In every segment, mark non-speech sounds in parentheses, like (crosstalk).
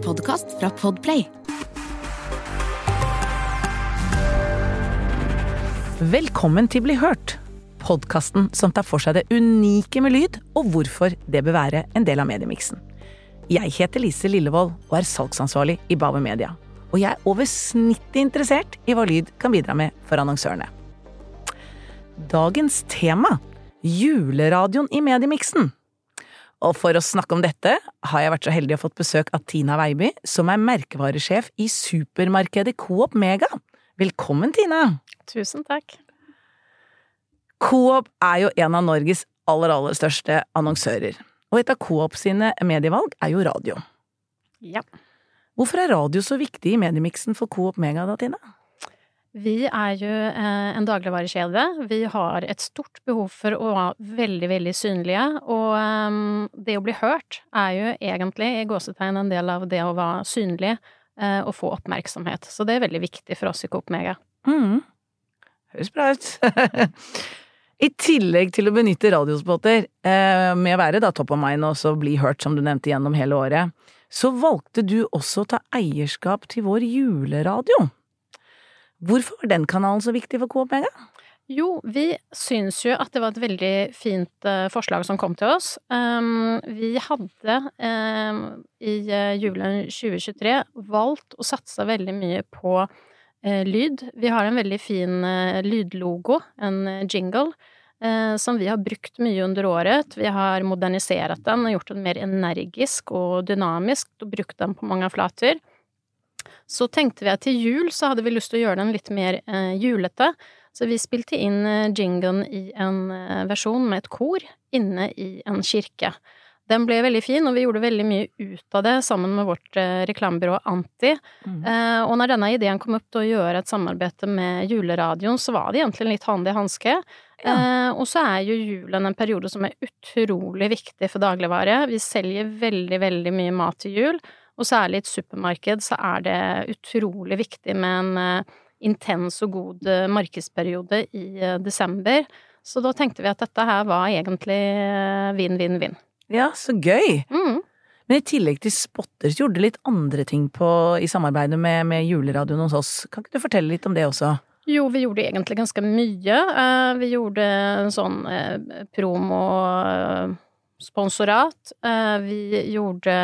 en podkast fra Podplay. Velkommen til Bli hørt, podkasten som tar for seg det unike med lyd, og hvorfor det bør være en del av mediemiksen. Jeg heter Lise Lillevold og er salgsansvarlig i Bave Media. Og jeg er over snittet interessert i hva lyd kan bidra med for annonsørene. Dagens tema juleradioen i mediemiksen. Og for å snakke om dette har jeg vært så heldig å fått besøk av Tina Veiby, som er merkevaresjef i supermarkedet Coop Mega. Velkommen, Tina! Tusen takk. Coop er jo en av Norges aller, aller største annonsører. Og et av Coop sine medievalg er jo radio. Ja. Hvorfor er radio så viktig i mediemiksen for Coop Mega da, Tina? Vi er jo eh, en dagligvarekjede. Vi har et stort behov for å være veldig, veldig synlige. Og um, det å bli hørt er jo egentlig i gåsetegn en del av det å være synlig uh, og få oppmerksomhet. Så det er veldig viktig for oss i Coop Mega. Mm. Høres bra ut. (laughs) I tillegg til å benytte radiospotter, eh, med å være da topp av mind og bli hørt, som du nevnte, gjennom hele året, så valgte du også å ta eierskap til vår juleradio. Hvorfor var den kanalen så viktig for Coop Mega? Jo, vi syns jo at det var et veldig fint uh, forslag som kom til oss. Um, vi hadde um, i uh, julen 2023 valgt å satse veldig mye på uh, lyd. Vi har en veldig fin lydlogo, en jingle, som vi har brukt mye under året. Vi har modernisert den og gjort den mer energisk og dynamisk, og brukt den på mange flater. Så tenkte vi at til jul så hadde vi lyst til å gjøre den litt mer eh, julete, så vi spilte inn eh, jinglen i en eh, versjon med et kor inne i en kirke. Den ble veldig fin, og vi gjorde veldig mye ut av det sammen med vårt eh, reklamebyrå Anti. Mm. Eh, og når denne ideen kom opp til å gjøre et samarbeid med juleradioen, så var det egentlig litt handig i hanske. Ja. Eh, og så er jo julen en periode som er utrolig viktig for dagligvare. Vi selger veldig, veldig mye mat til jul. Og særlig i et supermarked så er det utrolig viktig med en uh, intens og god uh, markedsperiode i uh, desember. Så da tenkte vi at dette her var egentlig vinn-vinn-vinn. Ja, så gøy! Mm. Men i tillegg til spotter, så gjorde du litt andre ting på, i samarbeidet med, med juleradioen hos oss. Kan ikke du fortelle litt om det også? Jo, vi gjorde egentlig ganske mye. Vi gjorde en sånn promo sponsorat. Eh, vi gjorde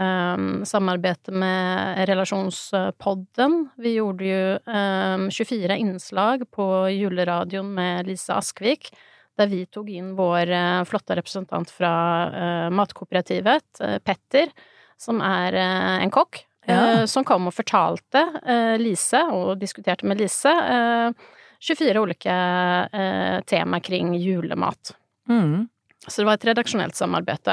um, samarbeid med Relasjonspodden. Vi gjorde jo um, 24 innslag på juleradioen med Lise Askvik, der vi tok inn vår flotte representant fra Matkooperativet, Petter, som er en kokk. Ja. som kom og fortalte Lise, og diskuterte med Lise, 24 ulike tema kring julemat. Mm. Så det var et redaksjonelt samarbeid.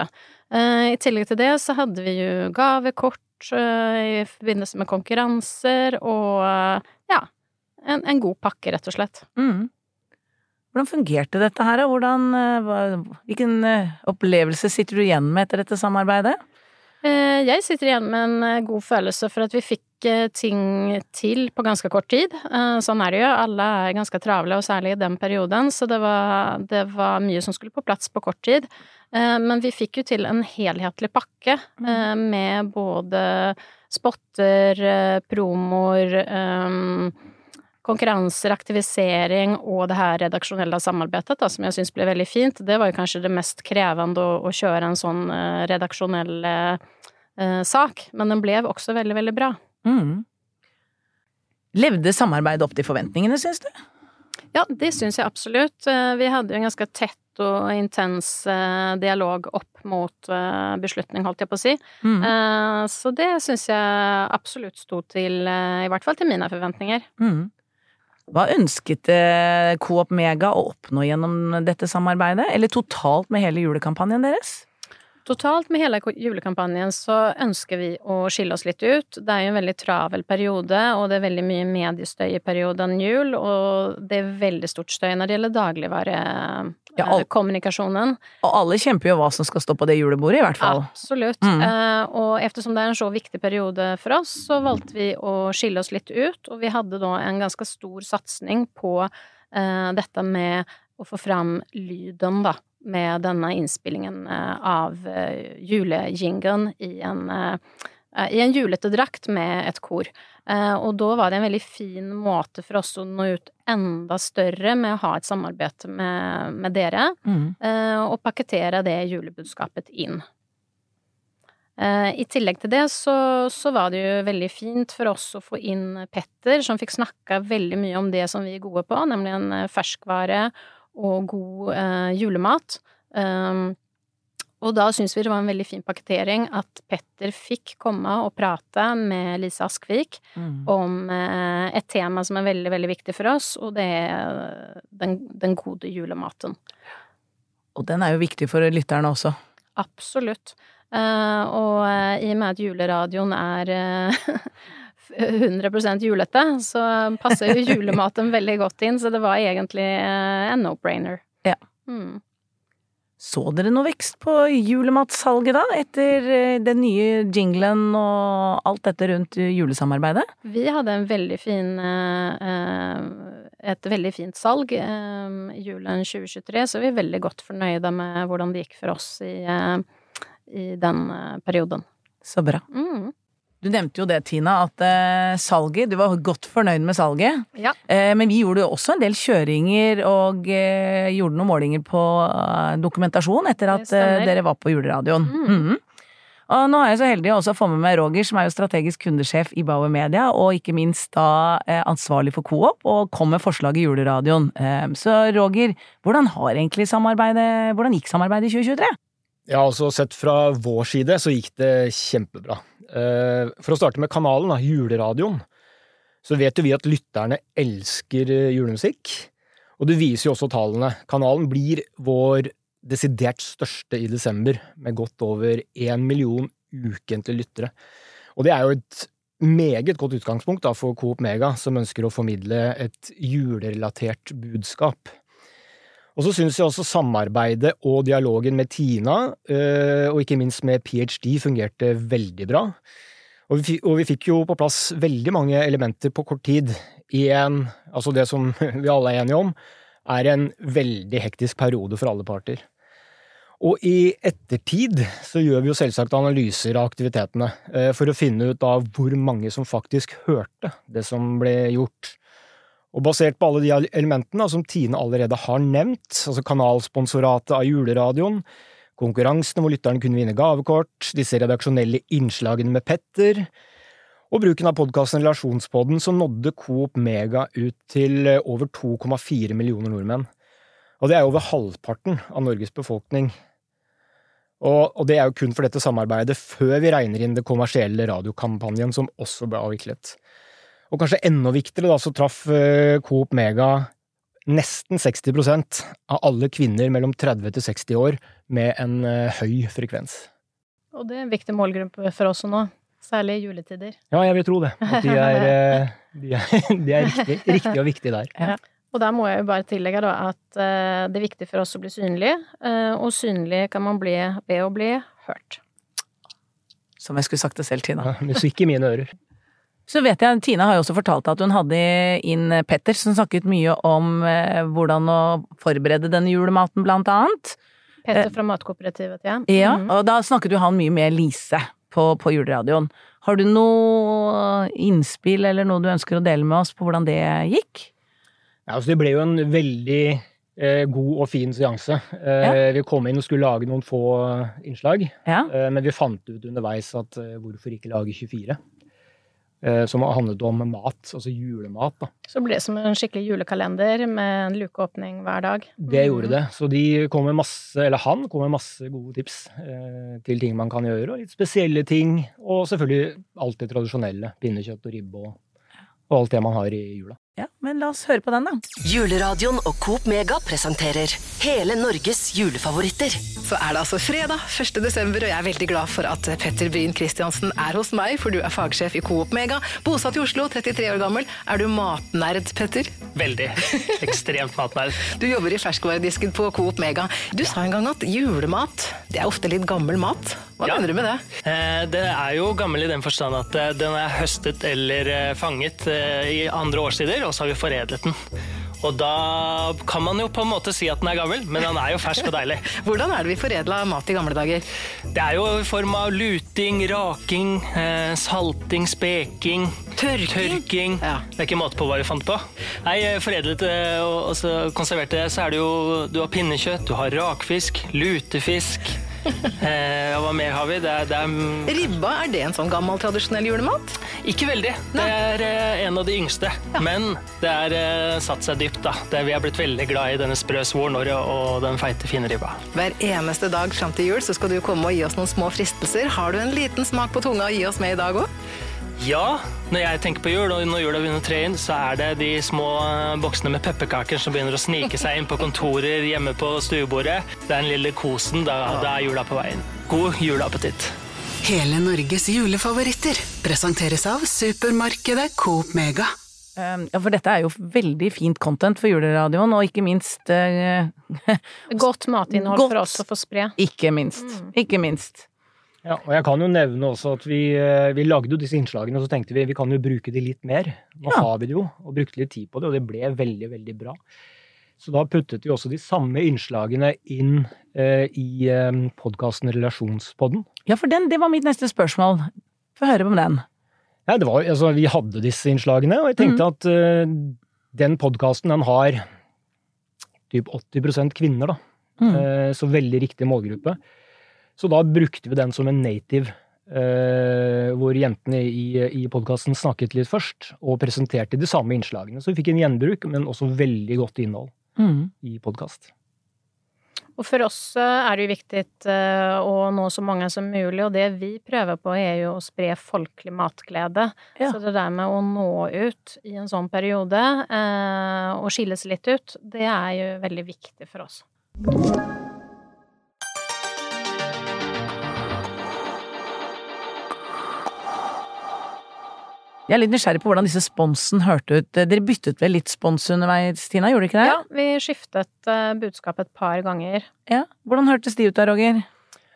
Eh, I tillegg til det så hadde vi jo gavekort eh, i forbindelse med konkurranser og eh, ja, en, en, god pakke, rett og slett. Mm. Hvordan fungerte dette her, hvordan, hvilken opplevelse sitter du igjen med etter dette samarbeidet? Jeg sitter igjen med en god følelse for at vi fikk ting til på ganske kort tid. Sånn er det jo, alle er ganske travle, og særlig i den perioden, så det var, det var mye som skulle på plass på kort tid. Men vi fikk jo til en helhetlig pakke mm. med både spotter, promoer, konkurranser, aktivisering og det her redaksjonelle samarbeidet, da, som jeg syns ble veldig fint. Det var jo kanskje det mest krevende å, å kjøre en sånn redaksjonell eh, sak, men den ble også veldig, veldig bra. Mm. Levde samarbeidet opp til forventningene, syns du? Ja, det syns jeg absolutt. Eh, vi hadde jo en ganske tett og intens eh, dialog opp mot eh, beslutning, holdt jeg på å si. Mm. Så det syns jeg absolutt sto til, i hvert fall til mine forventninger. Mm. Hva ønsket Coop Mega å oppnå gjennom dette samarbeidet, eller totalt med hele julekampanjen deres? Totalt med hele julekampanjen så ønsker vi å skille oss litt ut. Det er jo en veldig travel periode, og det er veldig mye mediestøy i perioden jul, og det er veldig stort støy når det gjelder dagligvarekommunikasjonen. Ja, og alle kjemper jo hva som skal stå på det julebordet, i hvert fall. Absolutt. Mm. Uh, og eftersom det er en så viktig periode for oss, så valgte vi å skille oss litt ut, og vi hadde da en ganske stor satsing på uh, dette med å få fram lyden, da med denne innspillingen eh, av julejingelen i en eh, eh, i en julete drakt med et kor. Eh, og da var det en veldig fin måte for oss å nå ut enda større med å ha et samarbeid med, med dere, Mm. eh, og pakkettere det julebudskapet inn. Eh, I tillegg til det så, så var det jo veldig fint for oss å få inn Petter, som fikk snakka veldig mye om det som vi er gode på, nemlig en eh, ferskvare og god eh, julemat. Um, og da syns vi det var en veldig fin pakketering at Petter fikk komme og prate med Lise Askvik Mm. om eh, et tema som er veldig, veldig viktig for oss, og det er eh, den, den gode julematen. Og den er jo viktig for lytterne også. Absolutt. Uh, og uh, i og med at juleradioen er eh, (laughs) 100% julete, så passer julematen veldig godt inn, så det var egentlig eh, en no-brainer. Ja. Mm. Så dere noe vekst på julematsalget da, etter eh, den nye jinglen og alt dette rundt julesamarbeidet? Vi hadde en veldig fin eh, et veldig fint salg i julen 2023, så vi er veldig godt fornøyde med hvordan det gikk for oss i, i den perioden. Så bra. Mm. Du nevnte jo det, Tina, at eh, salget Du var godt fornøyd med salget. Ja. Eh, men vi gjorde jo også en del kjøringer og eh, gjorde noen målinger på eh, dokumentasjon etter at eh, dere var på juleradioen. Mm. Mhm. Og nå er jeg så heldig å også få med meg Roger, som er jo strategisk kundesjef i Bauer Media, og ikke minst da eh, ansvarlig for Coop, og kom med forslag i juleradioen. Så Roger, hvordan har egentlig samarbeidet Hvordan gikk samarbeidet i 2023? Ja, altså Sett fra vår side så gikk det kjempebra. Eh, For å starte med kanalen, da, juleradioen, så vet jo vi at lytterne elsker eh, julemusikk. Og det viser jo også tallene. Kanalen blir vår desidert største i desember, med godt over én million ukentlige lyttere. Og det er jo et meget godt utgangspunkt da, for Coop Mega, som ønsker å formidle et julerelatert budskap. Og så syns jeg også samarbeidet og dialogen med Tina, eh, og ikke minst med PhD, fungerte veldig bra. Og vi, og vi fikk jo på plass veldig mange elementer på kort tid i en, altså det som (laughs) vi alle er enige om, er en veldig hektisk periode for alle parter. Og i ettertid så gjør vi jo selvsagt analyser av aktivitetene, eh, for å finne ut av hvor mange som faktisk hørte det som ble gjort. Og basert på alle de elementene som Tine allerede har nevnt, altså kanalsponsoratet av juleradioen, konkurransene hvor lytteren kunne vinne gavekort, disse redaksjonelle innslagene med Petter, og bruken av podkasten Relasjonspodden, så nådde Coop Mega ut til eh, over 2,4 millioner nordmenn. Og det er over halvparten av Norges befolkning. Og, og det er jo kun for dette samarbeidet før vi regner inn det kommersielle radiokampanjen som også ble avviklet. Og kanskje enda viktigere, da, så traff eh, Coop Mega nesten 60% av alle kvinner mellom 30 til 60 år med en eh, høy frekvens. Og det er en viktig målgruppe for oss nå, særlig i juletider. Ja, jeg vil tro det. At de er, (laughs) eh, de er, (laughs) de er riktig, riktig og viktig der. Og der må jeg jo bare tillegge da at det er viktig for oss å bli synlig, eh, og synlig kan man bli ved å bli hørt. Som jeg skulle sagt det selv, Tina. Ja, musikk i mine ører. Så vet jeg, Tina har jo også fortalt at hun hadde inn Petter, som snakket mye om eh, hvordan å forberede denne julematen, blant annet. Petter fra Matkooperativet, ja. Ja, Mhm. og da snakket jo han mye med Lise på, på juleradioen. Har du noe innspill eller noe du ønsker å dele med oss på hvordan det gikk? Ja, altså det ble jo en veldig eh, god og fin seanse. Eh, Vi kom inn og skulle lage noen få innslag, Ja. eh, men vi fant ut underveis at eh, hvorfor ikke lage 24? Eh, som handlet om mat, altså julemat. da. Så ble det som en skikkelig julekalender med en lukeåpning hver dag. Det Mhm. gjorde det. Så de kom med masse, eller han kom med masse gode tips eh, til ting man kan gjøre, og litt spesielle ting. Og selvfølgelig alt det tradisjonelle. Pinnekjøtt og ribbe og, og alt det man har i jula. Ja, men la oss høre på den, da. Juleradioen og Coop Mega presenterer hele Norges julefavoritter. Så er det altså fredag 1. desember, og jeg er veldig glad for at Petter Bryn Christiansen er hos meg, for du er fagsjef i Coop Mega. Bosatt i Oslo, 33 år gammel. Er du matnerd, Petter? Veldig. Ekstremt matnerd. Du jobber i ferskvaredisken på Coop Mega. Du sa en gang at julemat, det er ofte litt gammel mat. Hva Ja. mener du med det? Eh, Det er jo gammel i den forstand at eh, den er høstet eller eh, fanget i andre årstider, og så har vi foredlet den. Og da kan man jo på en måte si at den er gammel, men den er jo fersk og deilig. (laughs) Hvordan er det vi foredla mat i gamle dager? Det er jo i form av luting, raking, salting, speking, Tørking. tørking. Ja. Det er ikke måte på hva vi fant på. Nei, foredlet og konserverte, så konservert det, så er det jo Du har pinnekjøtt, du har rakfisk, lutefisk. (laughs) Eh, hva mer har vi? Det er, det er Ribba, er det en sånn gammel, tradisjonell julemat? Ikke veldig. Det er eh, en av de yngste. Men det er eh, satt seg dypt, da. Det, vi har blitt veldig glad i denne sprø svoren og den feite, fine ribba. Hver eneste dag fram til jul så skal du komme og gi oss noen små fristelser. Har du en liten smak på tunga å gi oss med i dag òg? Ja, når jeg tenker på jul, og når jula begynner å tre inn, så er det de små eh, boksene med pepperkaker som begynner å snike seg inn på kontorer hjemme på stuebordet. Det er den lille kosen. Da, da er jula på veien. God juleappetitt. Hele Norges julefavoritter presenteres av supermarkedet Coop Mega. Um, Ja, for dette er jo veldig fint content for juleradioen, og ikke minst eh, (laughs) Godt matinnhold Godt. for oss å få spre. Ikke minst. Ikke minst. Ja, og jeg kan jo nevne også at vi, eh, vi lagde jo disse innslagene, og så tenkte vi vi kan jo bruke de litt mer. Nå Ja. har vi det jo, og brukte litt tid på det, og det ble veldig, veldig bra. Så da puttet vi også de samme innslagene inn eh, i eh, podkasten Relasjonspodden. Ja, for den, det var mitt neste spørsmål. Få høre om den. Ja, det var, altså, vi hadde disse innslagene, og jeg tenkte at eh, den podkasten den har typ 80 kvinner, da. Mm. Eh, så veldig riktig målgruppe. Så da brukte vi den som en native, eh, hvor jentene i, i podkasten snakket litt først, og presenterte de samme innslagene. Så vi fikk en gjenbruk, men også veldig godt innhold Mm. i podkast. Og for oss eh, er det jo viktig eh, å nå så mange som mulig, og det vi prøver på er jo å spre folkelig matglede. Ja. Så det der med å nå ut i en sånn periode, eh, og skilles litt ut, det er jo veldig viktig for oss. Jeg er litt nysgjerrig på hvordan disse sponsen hørte ut. Dere byttet vel litt spons underveis, Tina, gjorde dere ikke det? Ja, vi skiftet eh, budskap et par ganger. Ja. Hvordan hørtes de ut da, Roger?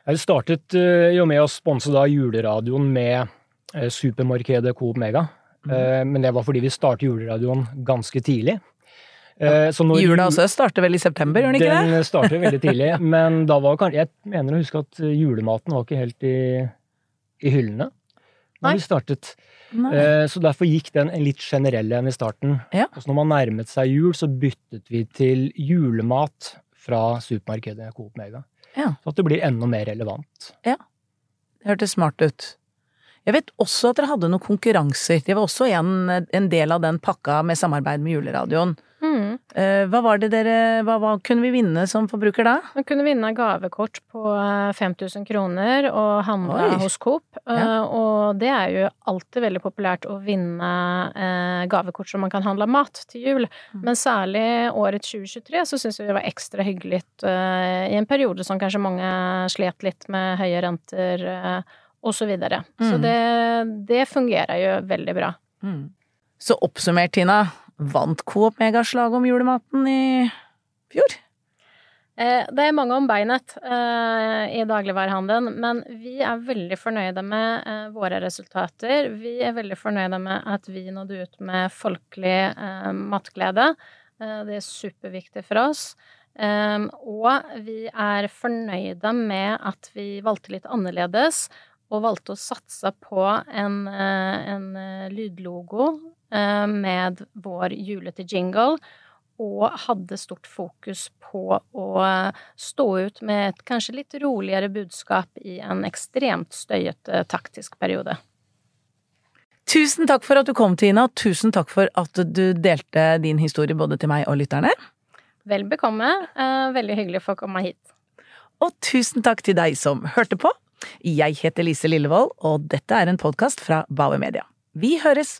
Jeg startet eh, jo med å sponse da juleradioen med eh, supermarkedet Coop Mega. Mm. men det var fordi vi startet juleradioen ganske tidlig. Ja. så når Jula jul- også starter vel i september, gjør den ikke det? Den starter veldig (laughs) tidlig, men da var kanskje Jeg mener å huske at julematen var ikke helt i, i hyllene da Nei. vi startet. Eh, Så derfor gikk den en litt generell en i starten. Ja. Og så når man nærmet seg jul, så byttet vi til julemat fra supermarkedet Coop Mega. Ja. Så at det blir enda mer relevant. Det hørtes smart ut. Jeg vet også at dere hadde noen konkurranser. Det var også en, en del av den pakka med samarbeid med juleradioen. Mm. Eh, Hva var det dere hva, hva kunne vi vinne som forbruker da? Man kunne vinne gavekort på eh, 5000 kroner og handle Oi. hos Coop. Ja. Eh, Og det er jo alltid veldig populært å vinne eh, gavekort som man kan handle mat til jul. Mm. Men særlig året 2023 så syns vi det var ekstra hyggelig eh, i en periode som kanskje mange slet litt med høye renter eh, og så videre. Så Mm. det, det fungerer jo veldig bra. Så oppsummert, Tina. Vant Coop Megaslag om julematen i fjor? Eh, Det er mange om beinet eh, i dagligvarehandelen, men vi er veldig fornøyde med eh, våre resultater. Vi er veldig fornøyde med at vi nådde ut med folkelig matglede. Det er superviktig for oss. Og vi er fornøyde med at vi valgte litt annerledes, og valgte å satse på en, en lydlogo med vår julete jingle og hadde stort fokus på å stå ut med et kanskje litt roligere budskap i en ekstremt støyete taktisk periode. Tusen takk for at du kom, Tina, og tusen takk for at du delte din historie både til meg og lytterne. Vel bekomme. Eh, veldig hyggelig å få komme hit. Og tusen takk til deg som hørte på. Jeg heter Lise Lillevold, og dette er en podkast fra Bauer Media. Vi høres!